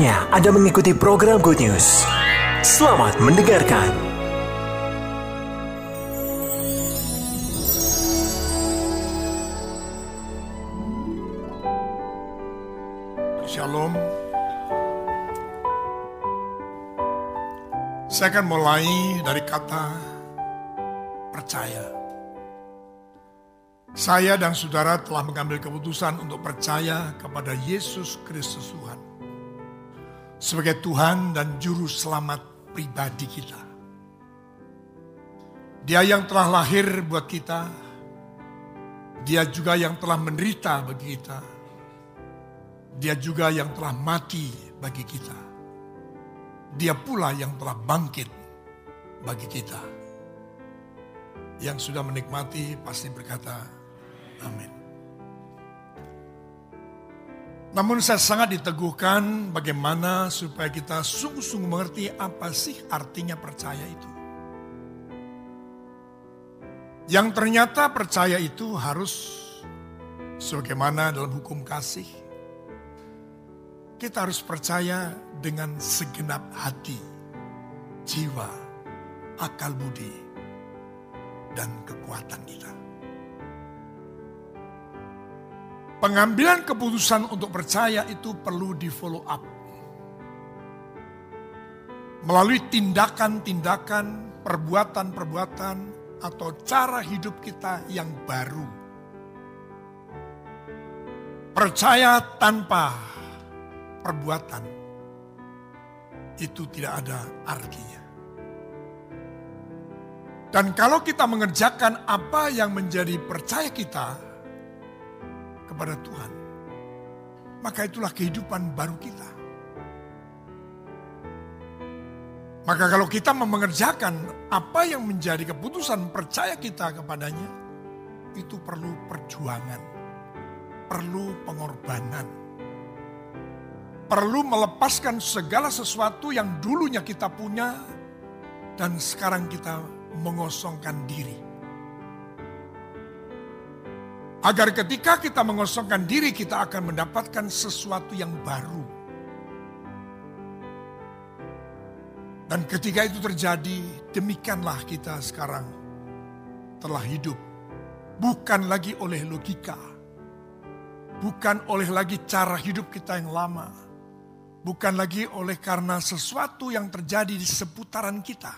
Saatnya Anda mengikuti program Good News. Selamat mendengarkan. Shalom. Saya akan mulai dari kata percaya. Saya dan saudara telah mengambil keputusan untuk percaya kepada Yesus Kristus Tuhan. Sebagai Tuhan dan Juru Selamat pribadi kita. Dia yang telah lahir buat kita. Dia juga yang telah menderita bagi kita. Dia juga yang telah mati bagi kita. Dia pula yang telah bangkit bagi kita. Yang sudah menikmati pasti berkata, amin. Namun saya sangat diteguhkan bagaimana supaya kita sungguh-sungguh mengerti apa sih artinya percaya itu. Yang ternyata percaya itu harus sebagaimana dalam hukum kasih. Kita harus percaya dengan segenap hati, jiwa, akal budi, dan kekuatan kita. Pengambilan keputusan untuk percaya itu perlu di follow up. Melalui tindakan-tindakan, perbuatan-perbuatan, atau cara hidup kita yang baru. Percaya tanpa perbuatan itu tidak ada artinya. Dan kalau kita mengerjakan apa yang menjadi percaya kita kepada Tuhan, maka itulah kehidupan baru kita. Maka kalau kita mengerjakan apa yang menjadi keputusan percaya kita kepadanya, itu perlu perjuangan, perlu pengorbanan, perlu melepaskan segala sesuatu yang dulunya kita punya dan sekarang kita mengosongkan diri. Agar ketika kita mengosongkan diri kita akan mendapatkan sesuatu yang baru. Dan ketika itu terjadi, demikianlah kita sekarang telah hidup. Bukan lagi oleh logika. Bukan oleh lagi cara hidup kita yang lama. Bukan lagi oleh karena sesuatu yang terjadi di seputaran kita.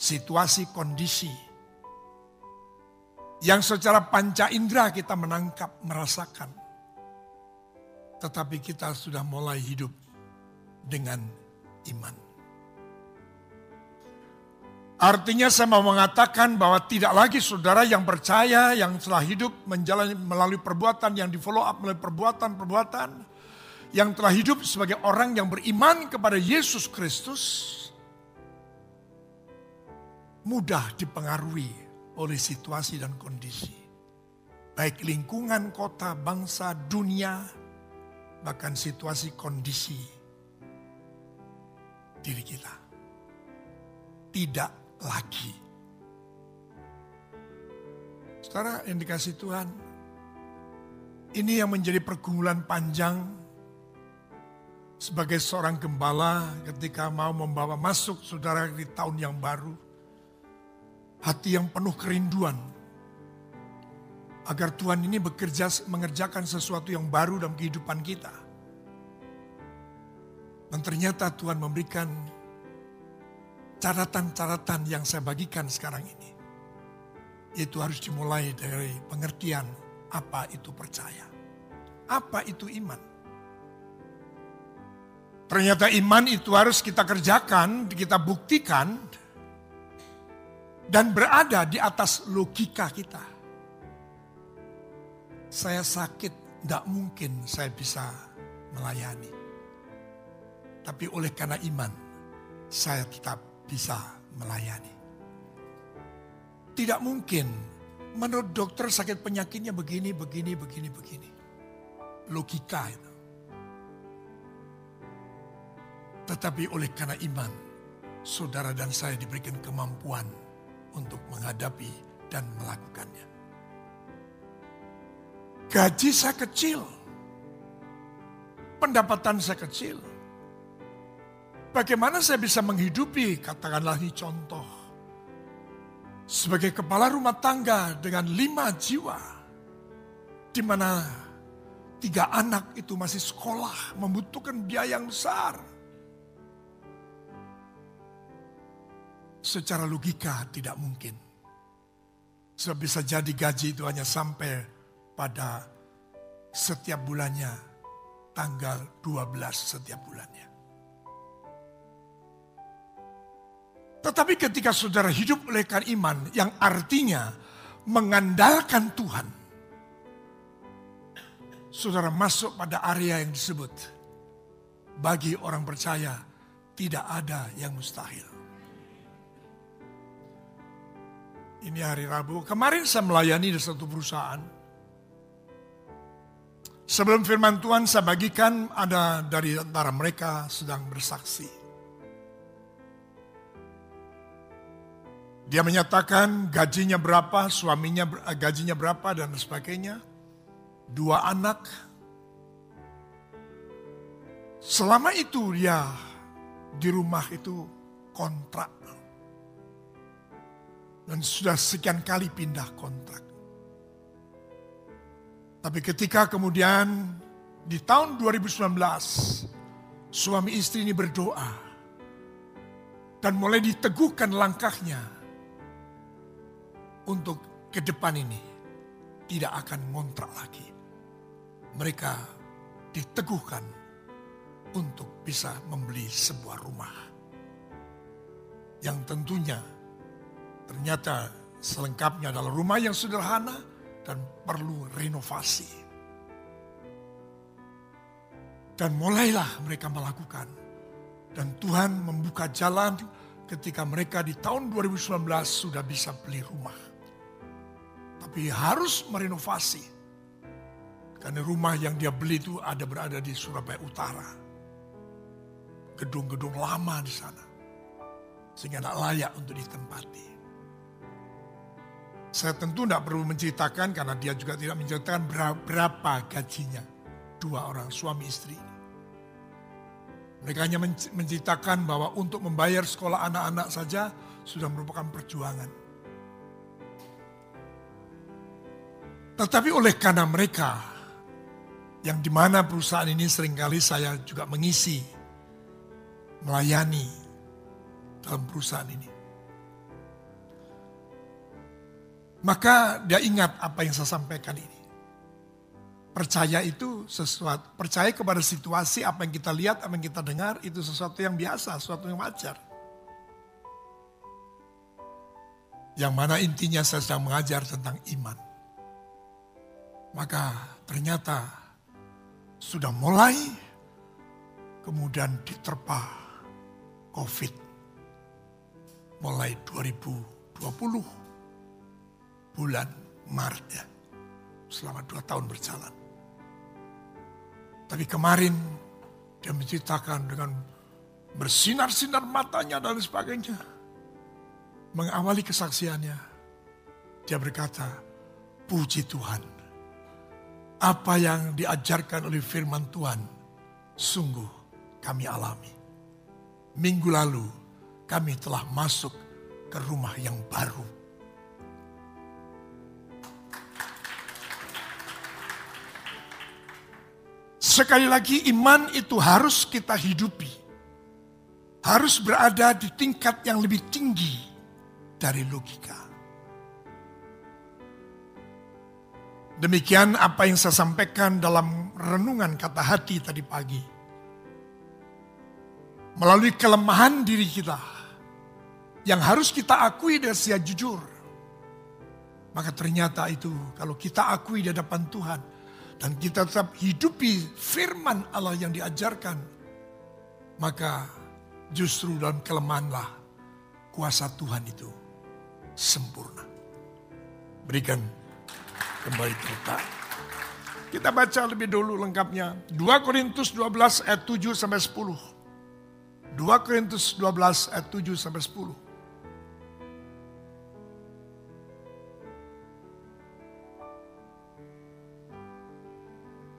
Situasi, kondisi. Yang secara panca indera kita menangkap, merasakan. Tetapi kita sudah mulai hidup dengan iman. Artinya saya mau mengatakan bahwa tidak lagi saudara yang percaya, yang telah hidup menjalani melalui perbuatan, yang di follow up melalui perbuatan-perbuatan, yang telah hidup sebagai orang yang beriman kepada Yesus Kristus, mudah dipengaruhi oleh situasi dan kondisi. Baik lingkungan, kota, bangsa, dunia, bahkan situasi kondisi diri kita. Tidak lagi. Saudara yang dikasih Tuhan, ini yang menjadi pergumulan panjang sebagai seorang gembala ketika mau membawa masuk saudara di tahun yang baru. Hati yang penuh kerinduan. Agar Tuhan ini bekerja mengerjakan sesuatu yang baru dalam kehidupan kita. Dan ternyata Tuhan memberikan catatan-catatan yang saya bagikan sekarang ini. Itu harus dimulai dari pengertian apa itu percaya. Apa itu iman. Ternyata iman itu harus kita kerjakan, kita buktikan, dan berada di atas logika kita. Saya sakit, tidak mungkin saya bisa melayani. Tapi oleh karena iman, saya tetap bisa melayani. Tidak mungkin menurut dokter sakit penyakitnya begini, begini, begini, begini. Logika itu. Tetapi oleh karena iman, saudara dan saya diberikan kemampuan untuk menghadapi dan melakukannya. gaji saya kecil. Pendapatan saya kecil. Bagaimana saya bisa menghidupi, katakanlah ini contoh. Sebagai kepala rumah tangga dengan lima jiwa. Di mana tiga anak itu masih sekolah, membutuhkan biaya yang besar. Secara logika tidak mungkin. Sebab bisa jadi gaji itu hanya sampai pada setiap bulannya tanggal 12 setiap bulannya. Tetapi ketika saudara hidup oleh karena iman yang artinya mengandalkan Tuhan. Saudara masuk pada area yang disebut bagi orang percaya tidak ada yang mustahil. Ini hari Rabu. Kemarin saya melayani di satu perusahaan. Sebelum firman Tuhan saya bagikan ada dari antara mereka sedang bersaksi. Dia menyatakan gajinya berapa, suaminya gajinya berapa dan sebagainya. Dua anak. Selama itu dia di rumah itu kontrak dan sudah sekian kali pindah kontrak. Tapi ketika kemudian di tahun 2019 suami istri ini berdoa dan mulai diteguhkan langkahnya untuk ke depan ini tidak akan ngontrak lagi. Mereka diteguhkan untuk bisa membeli sebuah rumah yang tentunya Ternyata selengkapnya adalah rumah yang sederhana dan perlu renovasi. Dan mulailah mereka melakukan. Dan Tuhan membuka jalan ketika mereka di tahun 2019 sudah bisa beli rumah. Tapi harus merenovasi. Karena rumah yang dia beli itu ada berada di Surabaya Utara. Gedung-gedung lama di sana. Sehingga tidak layak untuk ditempati. Saya tentu tidak perlu menceritakan karena dia juga tidak menceritakan berapa gajinya dua orang suami istri. Mereka hanya menceritakan bahwa untuk membayar sekolah anak-anak saja sudah merupakan perjuangan. Tetapi oleh karena mereka yang di mana perusahaan ini sering kali saya juga mengisi, melayani dalam perusahaan ini. Maka dia ingat apa yang saya sampaikan ini. Percaya itu sesuatu, percaya kepada situasi apa yang kita lihat, apa yang kita dengar, itu sesuatu yang biasa, sesuatu yang wajar. Yang mana intinya saya sedang mengajar tentang iman. Maka ternyata sudah mulai kemudian diterpa COVID mulai 2020 bulan Maret ya. Selama dua tahun berjalan. Tapi kemarin dia menceritakan dengan bersinar-sinar matanya dan sebagainya. Mengawali kesaksiannya. Dia berkata, puji Tuhan. Apa yang diajarkan oleh firman Tuhan, sungguh kami alami. Minggu lalu kami telah masuk ke rumah yang baru Sekali lagi iman itu harus kita hidupi. Harus berada di tingkat yang lebih tinggi dari logika. Demikian apa yang saya sampaikan dalam renungan kata hati tadi pagi. Melalui kelemahan diri kita yang harus kita akui dan sia jujur. Maka ternyata itu kalau kita akui di hadapan Tuhan, dan kita tetap hidupi firman Allah yang diajarkan, maka justru dalam kelemahanlah kuasa Tuhan itu sempurna. Berikan kembali kita. Kita baca lebih dulu lengkapnya. 2 Korintus 12 ayat 7 sampai 10. 2 Korintus 12 ayat 7 sampai 10.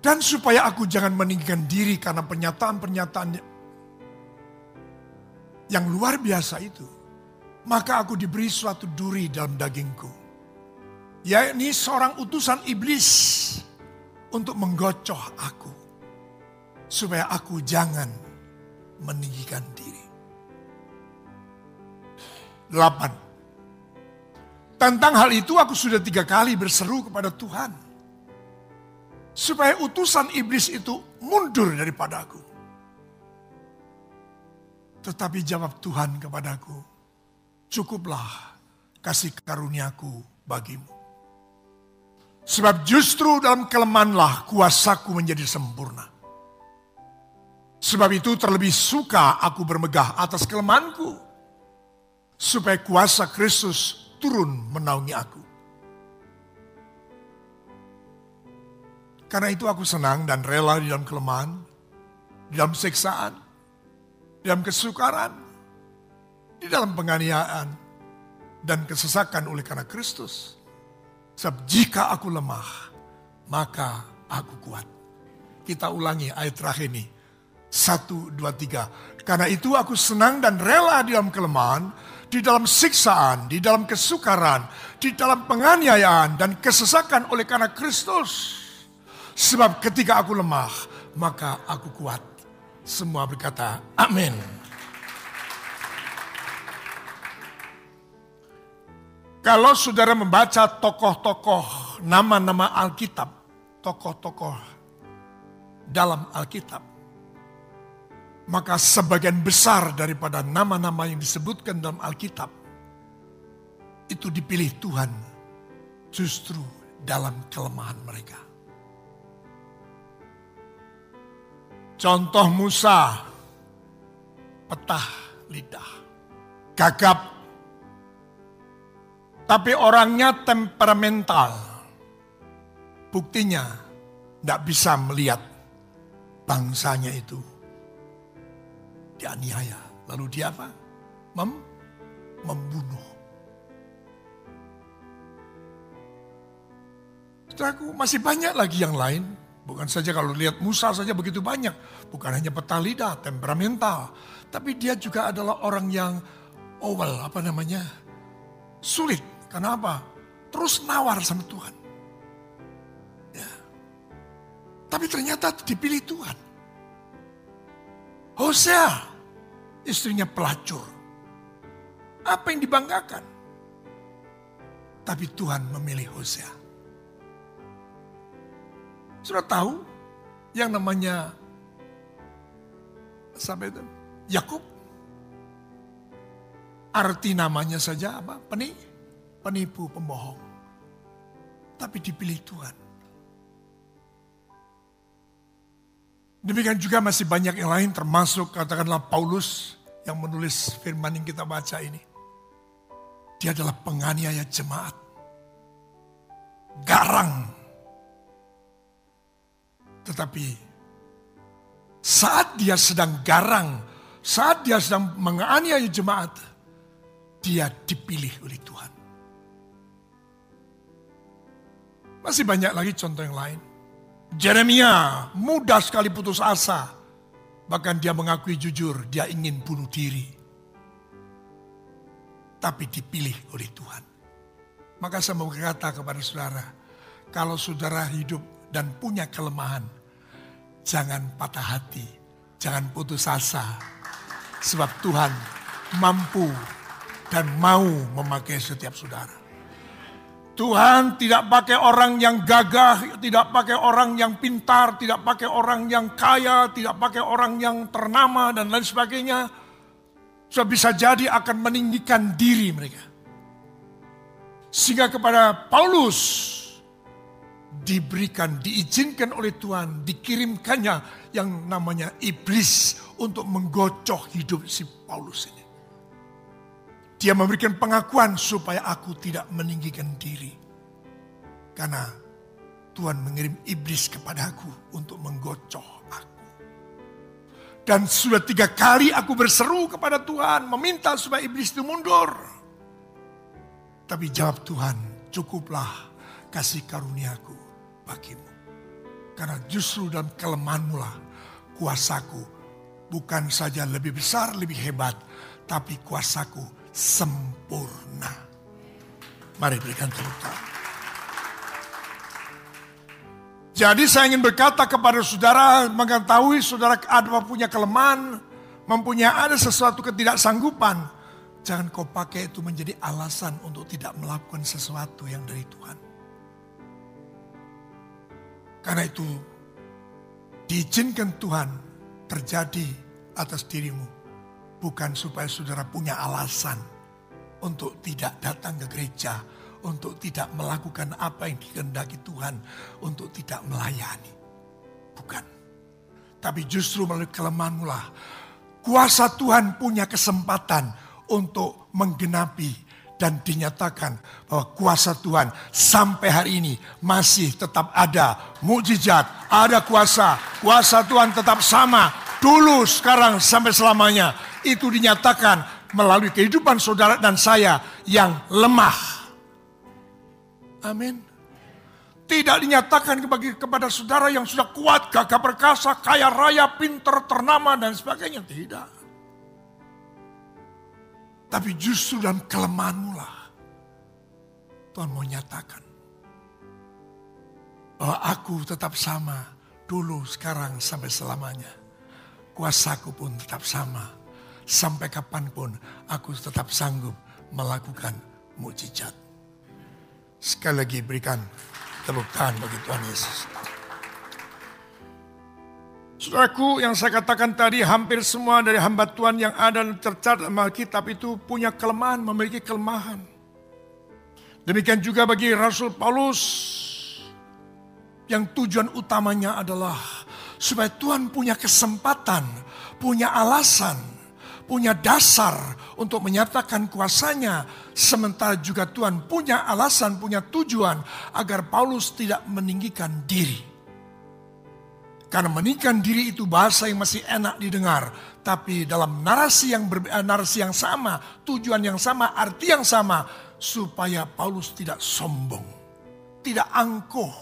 Dan supaya aku jangan meninggikan diri karena pernyataan-pernyataan yang luar biasa itu. Maka aku diberi suatu duri dalam dagingku. Yakni seorang utusan iblis untuk menggocoh aku. Supaya aku jangan meninggikan diri. Delapan. Tentang hal itu aku sudah tiga kali berseru kepada Tuhan supaya utusan iblis itu mundur daripadaku. Tetapi jawab Tuhan kepadaku, cukuplah kasih karuniaku bagimu. Sebab justru dalam kelemahanlah kuasaku menjadi sempurna. Sebab itu terlebih suka aku bermegah atas kelemahanku. Supaya kuasa Kristus turun menaungi aku. Karena itu aku senang dan rela di dalam kelemahan, di dalam siksaan, di dalam kesukaran, di dalam penganiayaan, dan kesesakan oleh karena Kristus. Sebab jika aku lemah, maka aku kuat. Kita ulangi ayat terakhir ini. Satu, dua, tiga. Karena itu aku senang dan rela di dalam kelemahan, di dalam siksaan, di dalam kesukaran, di dalam penganiayaan, dan kesesakan oleh karena Kristus. Sebab ketika aku lemah, maka aku kuat. Semua berkata, amin. Kalau saudara membaca tokoh-tokoh nama-nama Alkitab, tokoh-tokoh dalam Alkitab, maka sebagian besar daripada nama-nama yang disebutkan dalam Alkitab itu dipilih Tuhan justru dalam kelemahan mereka. Contoh Musa, petah lidah, gagap, tapi orangnya temperamental. Buktinya tidak bisa melihat bangsanya itu dianiaya. Lalu dia apa? Mem membunuh. Saudaraku, masih banyak lagi yang lain Bukan saja kalau lihat Musa saja begitu banyak. Bukan hanya petalida, temperamental. Tapi dia juga adalah orang yang owel, apa namanya, sulit. Kenapa? Terus nawar sama Tuhan. Ya. Tapi ternyata dipilih Tuhan. Hosea, istrinya pelacur. Apa yang dibanggakan? Tapi Tuhan memilih Hosea. Sudah tahu yang namanya sampai itu Yakub. Arti namanya saja apa? Peni, penipu, pembohong. Tapi dipilih Tuhan. Demikian juga masih banyak yang lain termasuk katakanlah Paulus yang menulis firman yang kita baca ini. Dia adalah penganiaya jemaat. Garang tetapi saat dia sedang garang, saat dia sedang menganiaya jemaat, dia dipilih oleh Tuhan. Masih banyak lagi contoh yang lain. Jeremia mudah sekali putus asa. Bahkan dia mengakui jujur, dia ingin bunuh diri. Tapi dipilih oleh Tuhan. Maka saya mau berkata kepada saudara, kalau saudara hidup dan punya kelemahan, jangan patah hati, jangan putus asa. Sebab Tuhan mampu dan mau memakai setiap saudara. Tuhan tidak pakai orang yang gagah, tidak pakai orang yang pintar, tidak pakai orang yang kaya, tidak pakai orang yang ternama dan lain sebagainya. Sebab bisa jadi akan meninggikan diri mereka. Sehingga kepada Paulus diberikan, diizinkan oleh Tuhan, dikirimkannya yang namanya iblis untuk menggocoh hidup si Paulus ini. Dia memberikan pengakuan supaya aku tidak meninggikan diri. Karena Tuhan mengirim iblis kepada aku untuk menggocoh aku. Dan sudah tiga kali aku berseru kepada Tuhan, meminta supaya iblis itu mundur. Tapi jawab Tuhan, cukuplah kasih karuniaku bagimu. Karena justru dalam kelemahanmu lah kuasaku bukan saja lebih besar, lebih hebat, tapi kuasaku sempurna. Mari berikan tepuk. Jadi saya ingin berkata kepada saudara, mengetahui saudara ada punya kelemahan, mempunyai ada sesuatu ketidaksanggupan. Jangan kau pakai itu menjadi alasan untuk tidak melakukan sesuatu yang dari Tuhan. Karena itu diizinkan Tuhan terjadi atas dirimu. Bukan supaya saudara punya alasan untuk tidak datang ke gereja untuk tidak melakukan apa yang dikehendaki Tuhan, untuk tidak melayani. Bukan. Tapi justru melalui kelemahanmu lah, kuasa Tuhan punya kesempatan untuk menggenapi dan dinyatakan bahwa kuasa Tuhan sampai hari ini masih tetap ada mukjizat, ada kuasa. Kuasa Tuhan tetap sama dulu, sekarang sampai selamanya. Itu dinyatakan melalui kehidupan saudara dan saya yang lemah Amin. Tidak dinyatakan kepada saudara yang sudah kuat, gagah perkasa, kaya raya, pinter, ternama, dan sebagainya. Tidak. Tapi justru dalam kelemahanmu lah. Tuhan mau nyatakan. Bahwa aku tetap sama. Dulu, sekarang, sampai selamanya. Kuasaku pun tetap sama. Sampai kapan pun aku tetap sanggup melakukan mujizat. Sekali lagi berikan tepuk tangan bagi Tuhan Yesus. Saudaraku yang saya katakan tadi hampir semua dari hamba Tuhan yang ada tercatat dalam Alkitab itu punya kelemahan, memiliki kelemahan. Demikian juga bagi Rasul Paulus yang tujuan utamanya adalah supaya Tuhan punya kesempatan, punya alasan punya dasar untuk menyatakan kuasanya. Sementara juga Tuhan punya alasan, punya tujuan agar Paulus tidak meninggikan diri. Karena meninggikan diri itu bahasa yang masih enak didengar. Tapi dalam narasi yang, ber, eh, narasi yang sama, tujuan yang sama, arti yang sama. Supaya Paulus tidak sombong, tidak angkuh,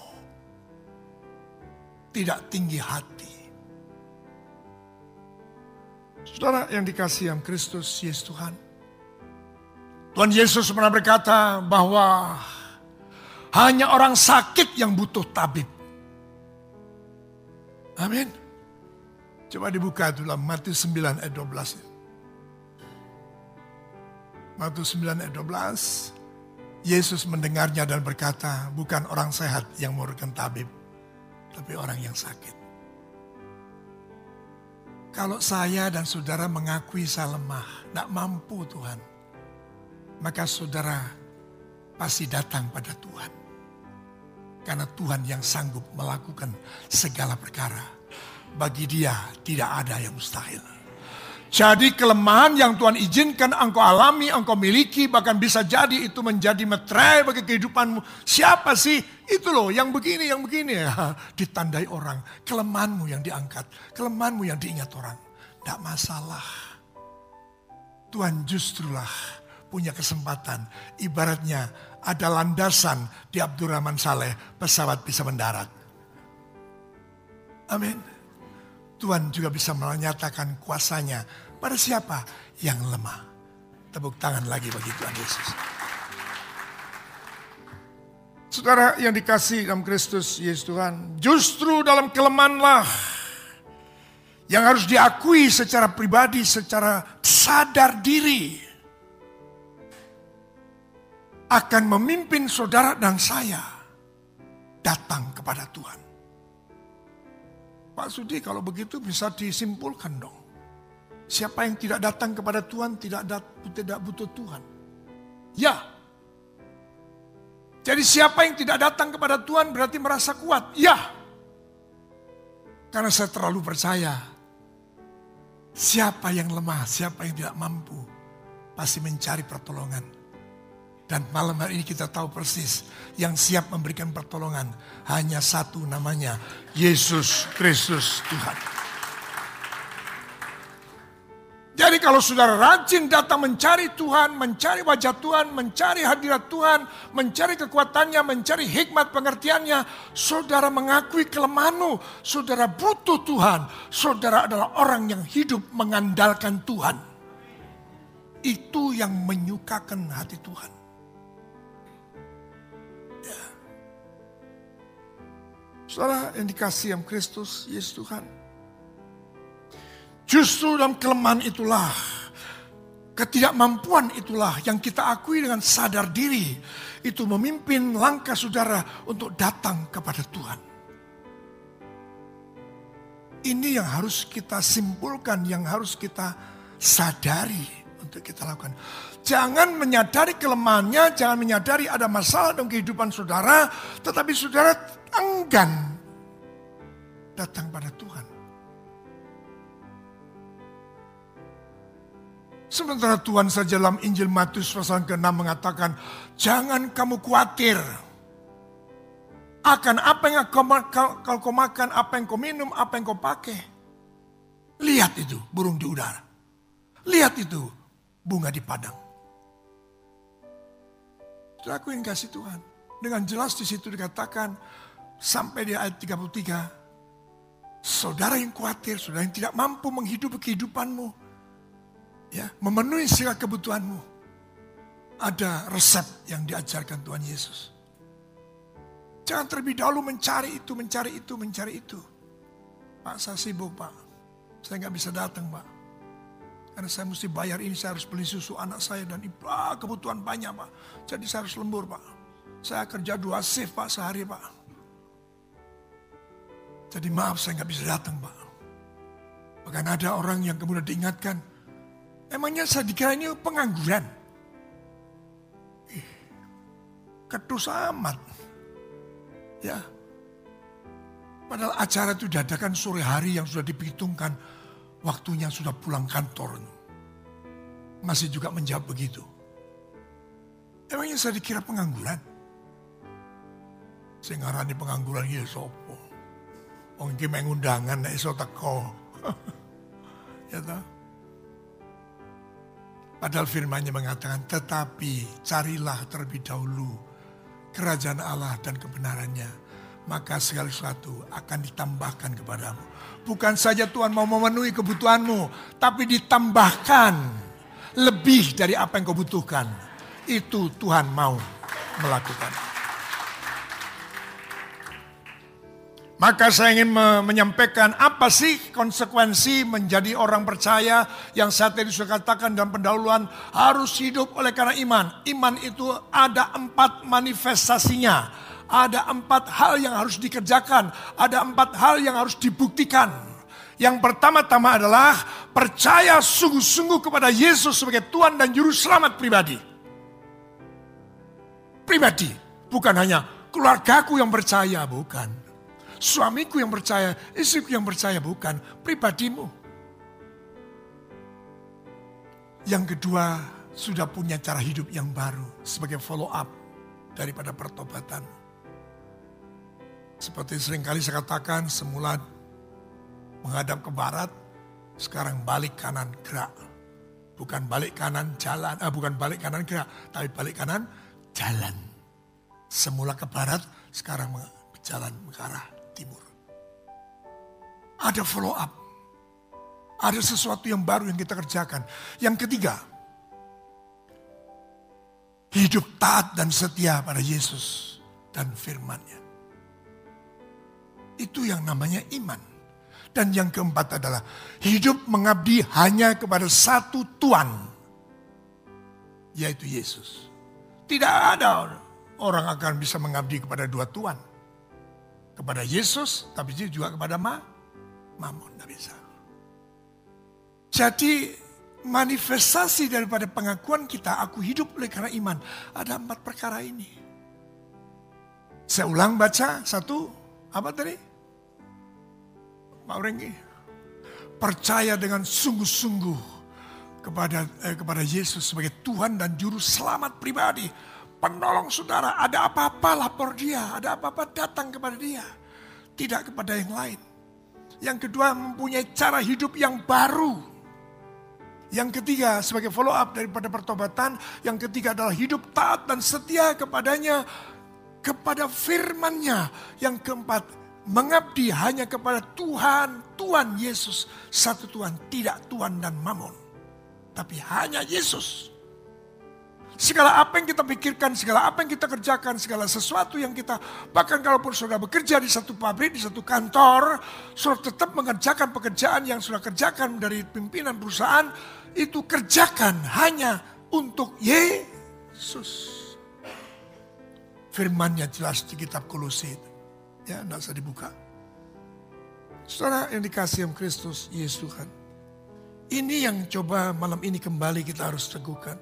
tidak tinggi hati Saudara yang dikasih yang Kristus Yesus Tuhan. Tuhan Yesus pernah berkata bahwa hanya orang sakit yang butuh tabib. Amin. Coba dibuka dalam Matius 9 ayat 12. Matius 9 ayat 12. Yesus mendengarnya dan berkata, bukan orang sehat yang memerlukan tabib, tapi orang yang sakit. Kalau saya dan saudara mengakui saya lemah, tidak mampu Tuhan. Maka saudara pasti datang pada Tuhan. Karena Tuhan yang sanggup melakukan segala perkara. Bagi dia tidak ada yang mustahil. Jadi kelemahan yang Tuhan izinkan engkau alami, engkau miliki, bahkan bisa jadi itu menjadi meterai bagi kehidupanmu. Siapa sih? Itu loh yang begini, yang begini. Ya, ditandai orang. Kelemahanmu yang diangkat. Kelemahanmu yang diingat orang. Tidak masalah. Tuhan justrulah punya kesempatan. Ibaratnya ada landasan di Abdurrahman Saleh, pesawat bisa mendarat. Amin. Tuhan juga bisa menyatakan kuasanya pada siapa? Yang lemah. Tepuk tangan lagi bagi Tuhan Yesus. Saudara yang dikasih dalam Kristus Yesus Tuhan. Justru dalam kelemahanlah yang harus diakui secara pribadi, secara sadar diri. Akan memimpin saudara dan saya datang kepada Tuhan. Pak Sudi kalau begitu bisa disimpulkan dong. Siapa yang tidak datang kepada Tuhan tidak tidak butuh Tuhan. Ya. Jadi siapa yang tidak datang kepada Tuhan berarti merasa kuat. Ya. Karena saya terlalu percaya. Siapa yang lemah, siapa yang tidak mampu. Pasti mencari pertolongan. Dan malam hari ini kita tahu persis yang siap memberikan pertolongan hanya satu namanya Yesus Kristus Tuhan. Jadi kalau saudara rajin datang mencari Tuhan, mencari wajah Tuhan, mencari hadirat Tuhan, mencari kekuatannya, mencari hikmat pengertiannya, saudara mengakui kelemahanmu, saudara butuh Tuhan, saudara adalah orang yang hidup mengandalkan Tuhan. Itu yang menyukakan hati Tuhan. Saudara yang dikasih yang Kristus, Yesus Tuhan. Justru dalam kelemahan itulah, ketidakmampuan itulah yang kita akui dengan sadar diri. Itu memimpin langkah saudara untuk datang kepada Tuhan. Ini yang harus kita simpulkan, yang harus kita sadari untuk kita lakukan. Jangan menyadari kelemahannya, jangan menyadari ada masalah dalam kehidupan saudara, tetapi saudara enggan datang pada Tuhan. Sementara Tuhan saja dalam Injil Matius pasal ke-6 mengatakan, jangan kamu khawatir akan apa yang kau, kau, kau makan, apa yang kau minum, apa yang kau pakai. Lihat itu burung di udara. Lihat itu bunga di padang. Aku yang kasih Tuhan. Dengan jelas di situ dikatakan sampai di ayat 33. Saudara yang khawatir, saudara yang tidak mampu menghidupi kehidupanmu ya, memenuhi segala kebutuhanmu. Ada resep yang diajarkan Tuhan Yesus. Jangan terlebih dahulu mencari itu, mencari itu, mencari itu. Pak, saya sibuk pak. Saya nggak bisa datang pak. Karena saya mesti bayar ini, saya harus beli susu anak saya dan ibu, ah, kebutuhan banyak pak. Jadi saya harus lembur pak. Saya kerja dua shift pak sehari pak. Jadi maaf saya nggak bisa datang pak. Bahkan ada orang yang kemudian diingatkan, Emangnya saya dikira ini pengangguran? Ketus amat. Ya. Padahal acara itu diadakan sore hari yang sudah diperhitungkan. Waktunya sudah pulang kantor. Masih juga menjawab begitu. Emangnya saya dikira pengangguran? Saya ngarani pengangguran ya sopo. Iki mengundangan nek iso teko. ya tak? Padahal firmannya mengatakan, tetapi carilah terlebih dahulu kerajaan Allah dan kebenarannya. Maka segala sesuatu akan ditambahkan kepadamu. Bukan saja Tuhan mau memenuhi kebutuhanmu, tapi ditambahkan lebih dari apa yang kau butuhkan. Itu Tuhan mau melakukan. Maka saya ingin menyampaikan apa sih konsekuensi menjadi orang percaya yang saat ini sudah katakan dalam pendahuluan harus hidup oleh karena iman. Iman itu ada empat manifestasinya. Ada empat hal yang harus dikerjakan. Ada empat hal yang harus dibuktikan. Yang pertama-tama adalah percaya sungguh-sungguh kepada Yesus sebagai Tuhan dan Juru Selamat pribadi. Pribadi, bukan hanya keluargaku yang percaya, bukan Suamiku yang percaya, istriku yang percaya, bukan pribadimu. Yang kedua, sudah punya cara hidup yang baru sebagai follow up daripada pertobatan. Seperti sering kali saya katakan, semula menghadap ke barat, sekarang balik kanan gerak. Bukan balik kanan jalan, ah, bukan balik kanan gerak, tapi balik kanan jalan. Semula ke barat, sekarang berjalan ke arah timur. Ada follow up. Ada sesuatu yang baru yang kita kerjakan. Yang ketiga, hidup taat dan setia pada Yesus dan firman-Nya. Itu yang namanya iman. Dan yang keempat adalah hidup mengabdi hanya kepada satu Tuhan, yaitu Yesus. Tidak ada orang akan bisa mengabdi kepada dua Tuhan kepada Yesus, tapi juga kepada ma, Mamun. Tidak bisa. Jadi manifestasi daripada pengakuan kita, aku hidup oleh karena iman. Ada empat perkara ini. Saya ulang baca satu, apa tadi? Pak Renggi. Percaya dengan sungguh-sungguh kepada eh, kepada Yesus sebagai Tuhan dan Juru Selamat pribadi penolong saudara. Ada apa-apa lapor dia, ada apa-apa datang kepada dia. Tidak kepada yang lain. Yang kedua mempunyai cara hidup yang baru. Yang ketiga sebagai follow up daripada pertobatan. Yang ketiga adalah hidup taat dan setia kepadanya. Kepada firmannya. Yang keempat mengabdi hanya kepada Tuhan. Tuhan Yesus. Satu Tuhan tidak Tuhan dan Mamon. Tapi hanya Yesus. Segala apa yang kita pikirkan, segala apa yang kita kerjakan, segala sesuatu yang kita, bahkan kalaupun sudah bekerja di satu pabrik, di satu kantor, sudah tetap mengerjakan pekerjaan yang sudah kerjakan dari pimpinan perusahaan, itu kerjakan hanya untuk Yesus. Firmannya jelas di kitab Kolose Ya, tidak usah dibuka. Saudara yang dikasih Kristus, Yesus Tuhan. Ini yang coba malam ini kembali kita harus teguhkan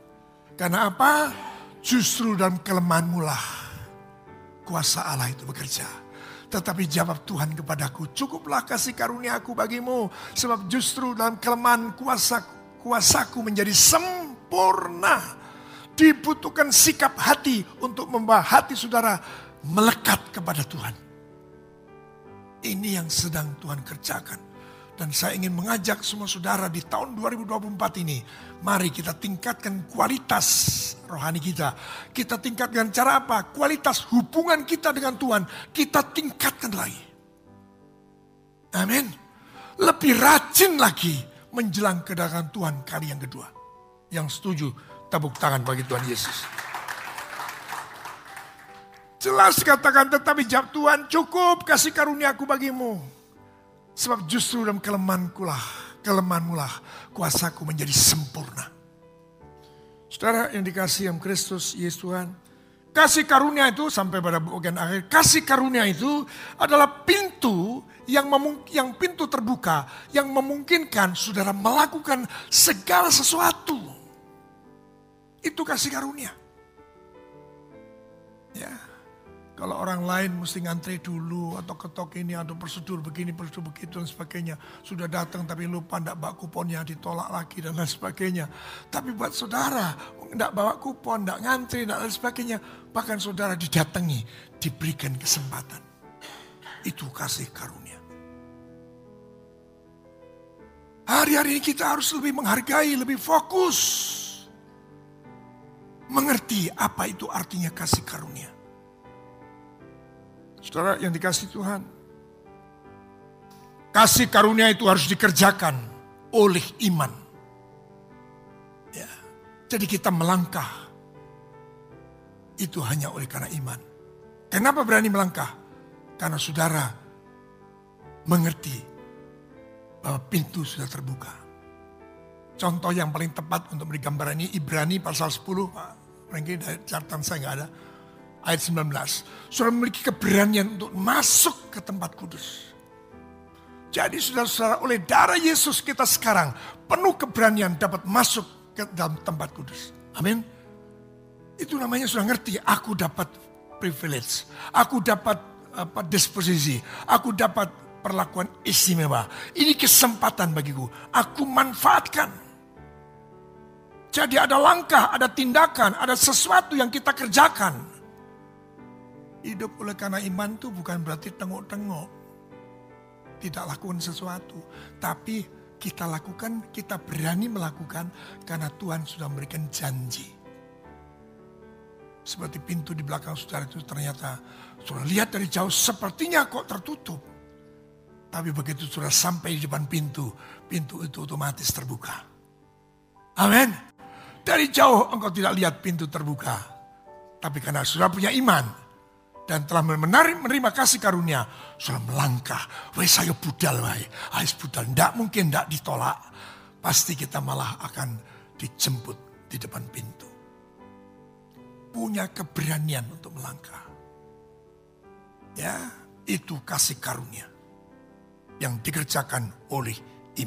karena apa? Justru dalam kelemahanmu lah kuasa Allah itu bekerja. Tetapi jawab Tuhan kepadaku, cukuplah kasih karunia aku bagimu. Sebab justru dalam kelemahan kuasa kuasaku menjadi sempurna. Dibutuhkan sikap hati untuk membawa hati saudara melekat kepada Tuhan. Ini yang sedang Tuhan kerjakan. Dan saya ingin mengajak semua saudara di tahun 2024 ini. Mari kita tingkatkan kualitas rohani kita. Kita tingkatkan cara apa? Kualitas hubungan kita dengan Tuhan. Kita tingkatkan lagi. Amin. Lebih rajin lagi menjelang kedatangan Tuhan kali yang kedua. Yang setuju tepuk tangan bagi Tuhan Yesus. Jelas katakan tetapi jawab Tuhan cukup kasih karunia aku bagimu. Sebab justru dalam kelemahanku lah, kelemahanmu lah, kuasaku menjadi sempurna. Saudara yang dikasih yang Kristus Yesus Tuhan. Kasih karunia itu sampai pada bagian akhir. Kasih karunia itu adalah pintu yang yang pintu terbuka yang memungkinkan saudara melakukan segala sesuatu. Itu kasih karunia. Ya. Kalau orang lain mesti ngantri dulu atau ketok ini atau prosedur begini, prosedur begitu dan sebagainya. Sudah datang tapi lupa ndak bawa kuponnya ditolak lagi dan lain sebagainya. Tapi buat saudara ndak bawa kupon, ndak ngantri dan lain sebagainya. Bahkan saudara didatangi, diberikan kesempatan. Itu kasih karunia. Hari-hari ini kita harus lebih menghargai, lebih fokus. Mengerti apa itu artinya kasih karunia. Saudara yang dikasih Tuhan. Kasih karunia itu harus dikerjakan oleh iman. Ya. Jadi kita melangkah. Itu hanya oleh karena iman. Kenapa berani melangkah? Karena saudara mengerti bahwa pintu sudah terbuka. Contoh yang paling tepat untuk beri gambaran ini Ibrani pasal 10. Pak Mungkin catatan saya nggak ada ayat 19. Saudara memiliki keberanian untuk masuk ke tempat kudus. Jadi saudara-saudara oleh darah Yesus kita sekarang penuh keberanian dapat masuk ke dalam tempat kudus. Amin. Itu namanya sudah ngerti, aku dapat privilege. Aku dapat apa disposisi. Aku dapat perlakuan istimewa. Ini kesempatan bagiku. Aku manfaatkan. Jadi ada langkah, ada tindakan, ada sesuatu yang kita kerjakan Hidup oleh karena iman itu bukan berarti tengok-tengok. Tidak lakukan sesuatu. Tapi kita lakukan, kita berani melakukan karena Tuhan sudah memberikan janji. Seperti pintu di belakang saudara itu ternyata sudah lihat dari jauh sepertinya kok tertutup. Tapi begitu sudah sampai di depan pintu, pintu itu otomatis terbuka. Amin. Dari jauh engkau tidak lihat pintu terbuka. Tapi karena sudah punya iman, dan telah menarik menerima kasih karunia sudah melangkah. Wah saya budal wah ais budal. Ndak mungkin ndak ditolak. Pasti kita malah akan dijemput di depan pintu. Punya keberanian untuk melangkah. Ya itu kasih karunia yang dikerjakan oleh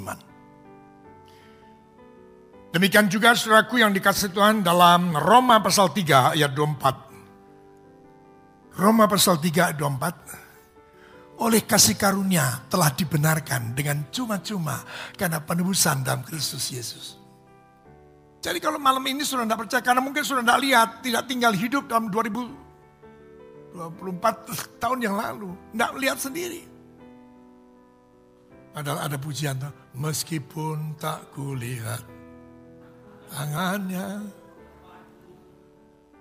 iman Demikian juga saudaraku yang dikasih Tuhan dalam Roma pasal 3 ayat 24. Roma pasal 3 ayat 24. Oleh kasih karunia telah dibenarkan dengan cuma-cuma karena penebusan dalam Kristus Yesus. Jadi kalau malam ini sudah tidak percaya, karena mungkin sudah tidak lihat, tidak tinggal hidup dalam 2024 tahun yang lalu. Tidak lihat sendiri. Padahal ada pujian, meskipun tak kulihat, tangannya.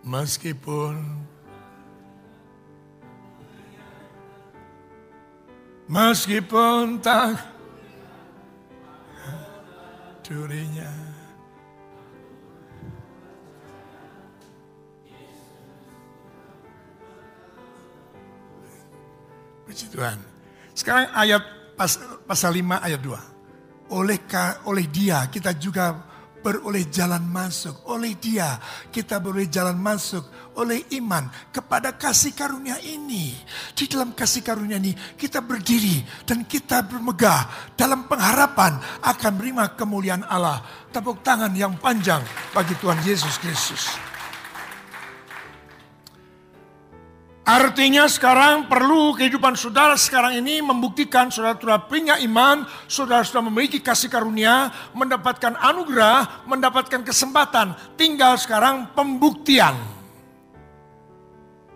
Meskipun Meskipun tak durinya. Puji Tuhan. Sekarang ayat pas, pasal 5 ayat 2. Oleh, oleh dia kita juga beroleh jalan masuk. Oleh dia kita beroleh jalan masuk. Oleh iman kepada kasih karunia ini. Di dalam kasih karunia ini kita berdiri dan kita bermegah dalam pengharapan akan menerima kemuliaan Allah. Tepuk tangan yang panjang bagi Tuhan Yesus Kristus. Artinya sekarang perlu kehidupan saudara sekarang ini membuktikan saudara sudah punya iman, saudara sudah memiliki kasih karunia, mendapatkan anugerah, mendapatkan kesempatan. Tinggal sekarang pembuktian.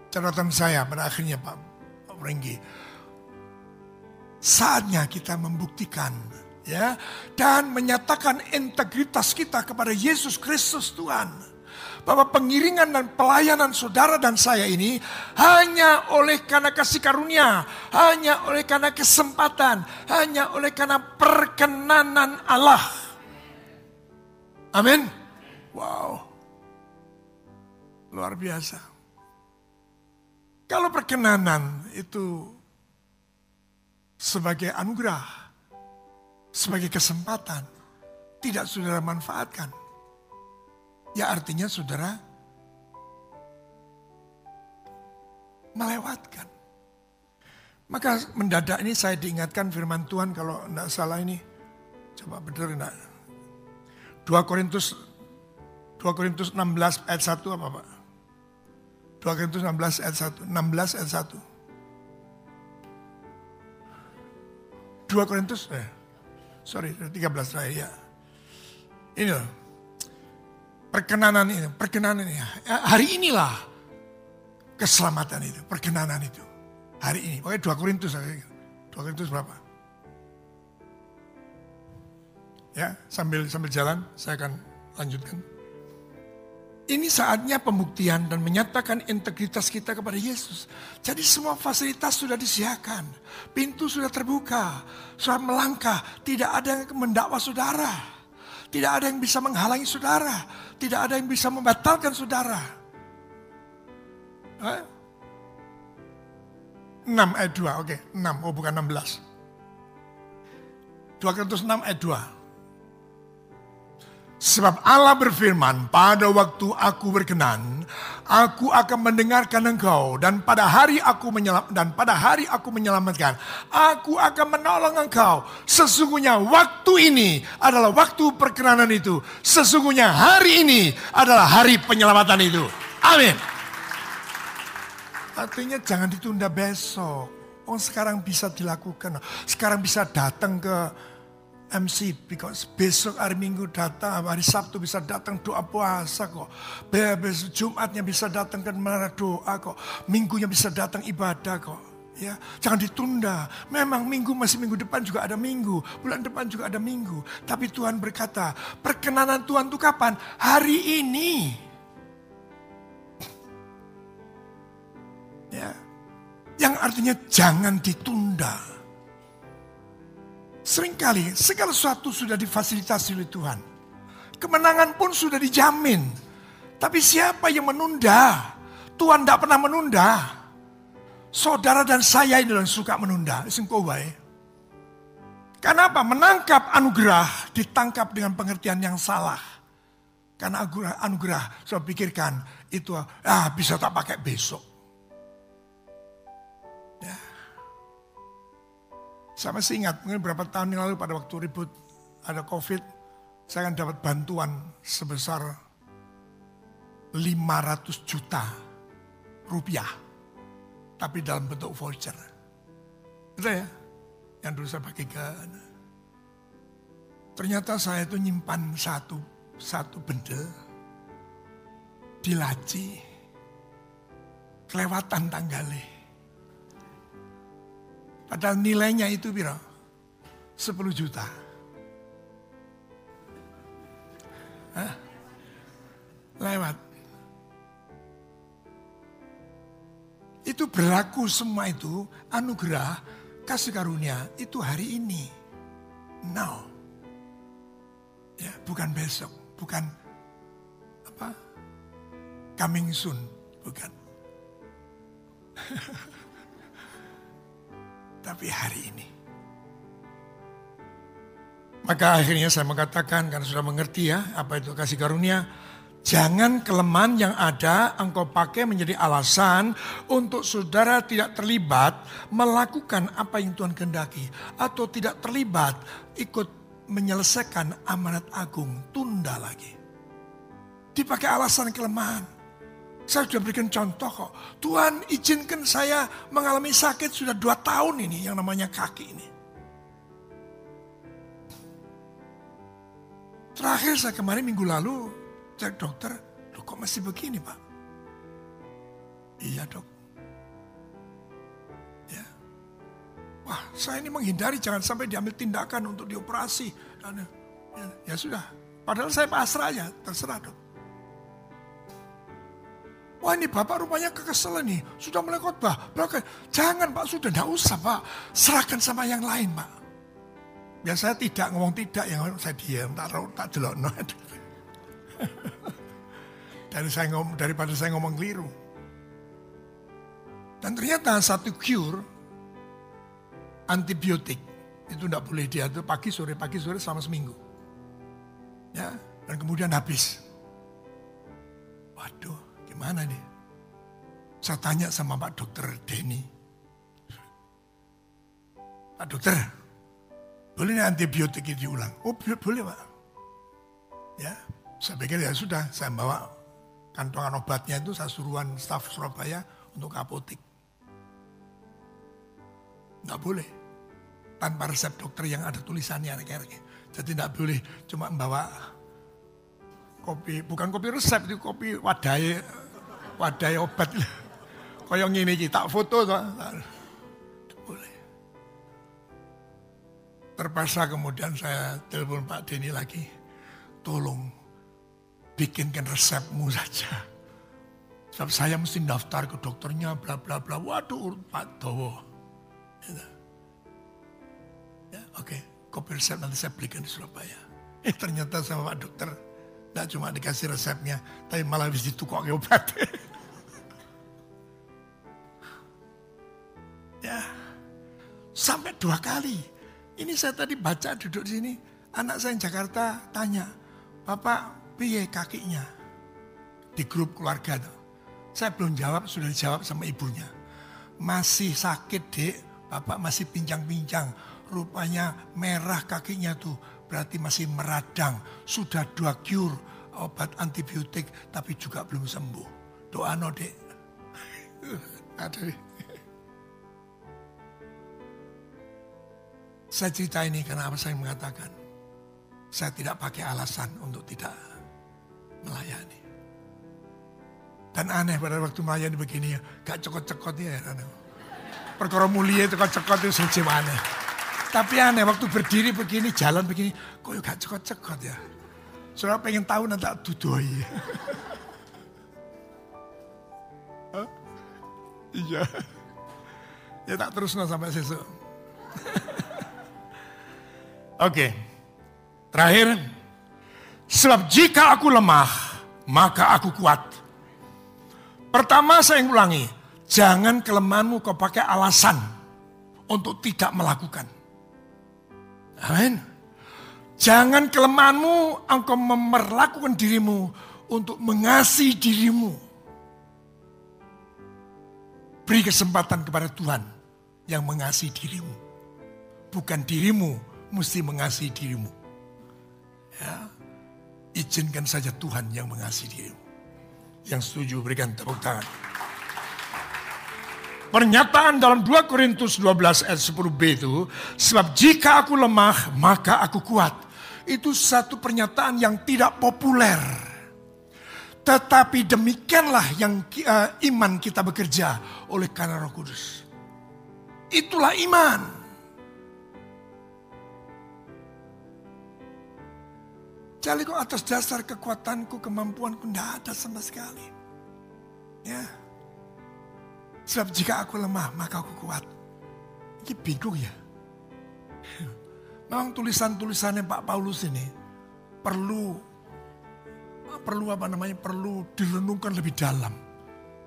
Catatan saya pada akhirnya Pak, Pak. Saatnya kita membuktikan ya dan menyatakan integritas kita kepada Yesus Kristus Tuhan bahwa pengiringan dan pelayanan saudara dan saya ini hanya oleh karena kasih karunia, hanya oleh karena kesempatan, hanya oleh karena perkenanan Allah. Amin. Wow. Luar biasa. Kalau perkenanan itu sebagai anugerah, sebagai kesempatan, tidak saudara manfaatkan Ya artinya saudara melewatkan. Maka mendadak ini saya diingatkan firman Tuhan kalau tidak salah ini. Coba benar enggak? 2 Korintus 2 Korintus 16 ayat 1 apa Pak? 2 Korintus 16 ayat 1. 16 ayat 1. 2 Korintus eh sorry 13 terakhir ya. Ini loh perkenanan ini, perkenanan ini. Hari inilah keselamatan itu, perkenanan itu. Hari ini, pokoknya dua Korintus. dua Korintus berapa? Ya, sambil sambil jalan saya akan lanjutkan. Ini saatnya pembuktian dan menyatakan integritas kita kepada Yesus. Jadi semua fasilitas sudah disediakan. Pintu sudah terbuka. Sudah melangkah. Tidak ada yang mendakwa saudara. Tidak ada yang bisa menghalangi saudara. Tidak ada yang bisa membatalkan saudara. Eh? 6 ayat 2, oke. Okay. 6, oh bukan 16. 2 Korintus 6 ayat 2. Sebab Allah berfirman, pada waktu aku berkenan, aku akan mendengarkan engkau dan pada hari aku menyelam, dan pada hari aku menyelamatkan, aku akan menolong engkau. Sesungguhnya waktu ini adalah waktu perkenanan itu. Sesungguhnya hari ini adalah hari penyelamatan itu. Amin. Artinya jangan ditunda besok. Oh sekarang bisa dilakukan. Sekarang bisa datang ke MC because besok hari Minggu datang, hari Sabtu bisa datang doa puasa kok. Besok Jumatnya bisa datang kan mana doa kok. Minggunya bisa datang ibadah kok. Ya, jangan ditunda. Memang minggu masih minggu depan juga ada minggu, bulan depan juga ada minggu. Tapi Tuhan berkata, perkenanan Tuhan itu kapan? Hari ini. Ya. Yang artinya jangan ditunda. Seringkali segala sesuatu sudah difasilitasi oleh Tuhan. Kemenangan pun sudah dijamin. Tapi siapa yang menunda? Tuhan tidak pernah menunda. Saudara dan saya ini yang suka menunda. Karena apa? Menangkap anugerah ditangkap dengan pengertian yang salah. Karena anugerah, anugerah saya pikirkan itu ah bisa tak pakai besok. Saya masih ingat, mungkin beberapa tahun yang lalu pada waktu ribut ada COVID, saya akan dapat bantuan sebesar 500 juta rupiah. Tapi dalam bentuk voucher. Itu ya, yang dulu saya pakai ke Ternyata saya itu nyimpan satu satu benda di laci kelewatan tanggalnya. Padahal nilainya itu biro 10 juta. Hah? lewat. Itu berlaku semua itu anugerah kasih karunia itu hari ini. Now. Ya, bukan besok, bukan apa? Coming soon, bukan. Tapi hari ini. Maka akhirnya saya mengatakan karena sudah mengerti ya apa itu kasih karunia. Jangan kelemahan yang ada engkau pakai menjadi alasan untuk saudara tidak terlibat melakukan apa yang Tuhan kehendaki. Atau tidak terlibat ikut menyelesaikan amanat agung. Tunda lagi. Dipakai alasan kelemahan. Saya sudah berikan contoh kok. Tuhan izinkan saya mengalami sakit sudah dua tahun ini yang namanya kaki ini. Terakhir saya kemarin minggu lalu cek dokter, loh kok masih begini pak? Iya dok. Ya. Wah saya ini menghindari jangan sampai diambil tindakan untuk dioperasi. Ya, ya sudah, padahal saya pasrah aja, terserah dok. Wah ini bapak rupanya kekesel nih, sudah mulai khotbah. Jangan pak, sudah tidak usah pak, serahkan sama yang lain pak. Biasanya tidak ngomong tidak yang saya diam, tak tak jelok. Dari saya ngomong, daripada saya ngomong keliru. Dan ternyata satu cure antibiotik itu tidak boleh diatur pagi sore pagi sore selama seminggu. Ya, dan kemudian habis. Waduh, gimana nih? Saya tanya sama Pak Dokter Denny. Pak Dokter, boleh nih antibiotik ini diulang? Oh boleh pak. Ya, saya pikir ya sudah, saya bawa kantongan obatnya itu saya suruhan staf Surabaya untuk apotik. Nggak boleh. Tanpa resep dokter yang ada tulisannya. Jadi nggak boleh cuma membawa kopi, bukan kopi resep, itu kopi wadai, wadai obat. Kayak gini kita foto tuh. Terpaksa kemudian saya telepon Pak Denny lagi. Tolong bikinkan resepmu saja. Sebab saya mesti daftar ke dokternya bla bla bla. Waduh Pak Dowo. Ya, ya oke. Okay. Kopi resep nanti saya belikan di Surabaya. Eh ternyata sama Pak Dokter. Tidak cuma dikasih resepnya. Tapi malah habis ditukok obat. Sampai dua kali ini saya tadi baca duduk di sini, anak saya yang Jakarta tanya, Bapak piye kakinya? Di grup keluarga tuh. Saya belum jawab, sudah dijawab sama ibunya. Masih sakit dek, Bapak masih pincang-pincang. Rupanya merah kakinya tuh, berarti masih meradang. Sudah dua cure, obat antibiotik, tapi juga belum sembuh. Doa no dek. Aduh. Saya cerita ini karena apa saya mengatakan. Saya tidak pakai alasan untuk tidak melayani. Dan aneh pada waktu melayani begini gak cekot-cekot ya. Perkara mulia itu kok cekot itu sejauh aneh. Tapi aneh waktu berdiri begini, jalan begini, kok gak cekot-cekot ya. Soalnya pengen tahu nanti dudoi. Iya. Ya tak terus sampai sesuk. Oke. Terakhir. Sebab jika aku lemah, maka aku kuat. Pertama saya ulangi. Jangan kelemahanmu kau pakai alasan untuk tidak melakukan. Amin. Jangan kelemahanmu engkau memperlakukan dirimu untuk mengasihi dirimu. Beri kesempatan kepada Tuhan yang mengasihi dirimu. Bukan dirimu mesti mengasihi dirimu. Ya. Izinkan saja Tuhan yang mengasihi dirimu. Yang setuju berikan tepuk tangan. Pernyataan dalam 2 Korintus 12 ayat 10b itu, sebab jika aku lemah, maka aku kuat. Itu satu pernyataan yang tidak populer. Tetapi demikianlah yang uh, iman kita bekerja oleh karena roh kudus. Itulah iman. Percaya kok atas dasar kekuatanku, kemampuanku, tidak ada sama sekali. Ya. Sebab jika aku lemah, maka aku kuat. Ini bingung ya. Memang tulisan-tulisannya Pak Paulus ini perlu perlu apa namanya perlu direnungkan lebih dalam.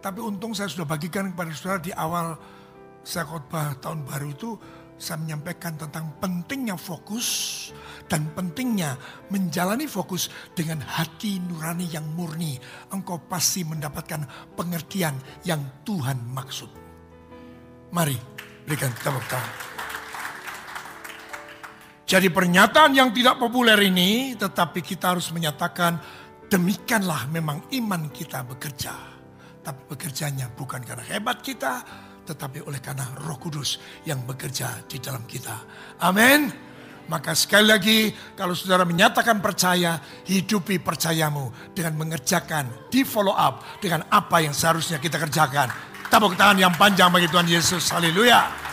Tapi untung saya sudah bagikan kepada saudara di awal saya khotbah tahun baru itu saya menyampaikan tentang pentingnya fokus dan pentingnya menjalani fokus dengan hati nurani yang murni. Engkau pasti mendapatkan pengertian yang Tuhan maksud. Mari berikan tepuk tangan. Jadi pernyataan yang tidak populer ini tetapi kita harus menyatakan demikianlah memang iman kita bekerja. Tapi bekerjanya bukan karena hebat kita tetapi oleh karena roh kudus yang bekerja di dalam kita. Amin. Maka sekali lagi kalau saudara menyatakan percaya, hidupi percayamu dengan mengerjakan, di follow up dengan apa yang seharusnya kita kerjakan. Tepuk tangan yang panjang bagi Tuhan Yesus. Haleluya.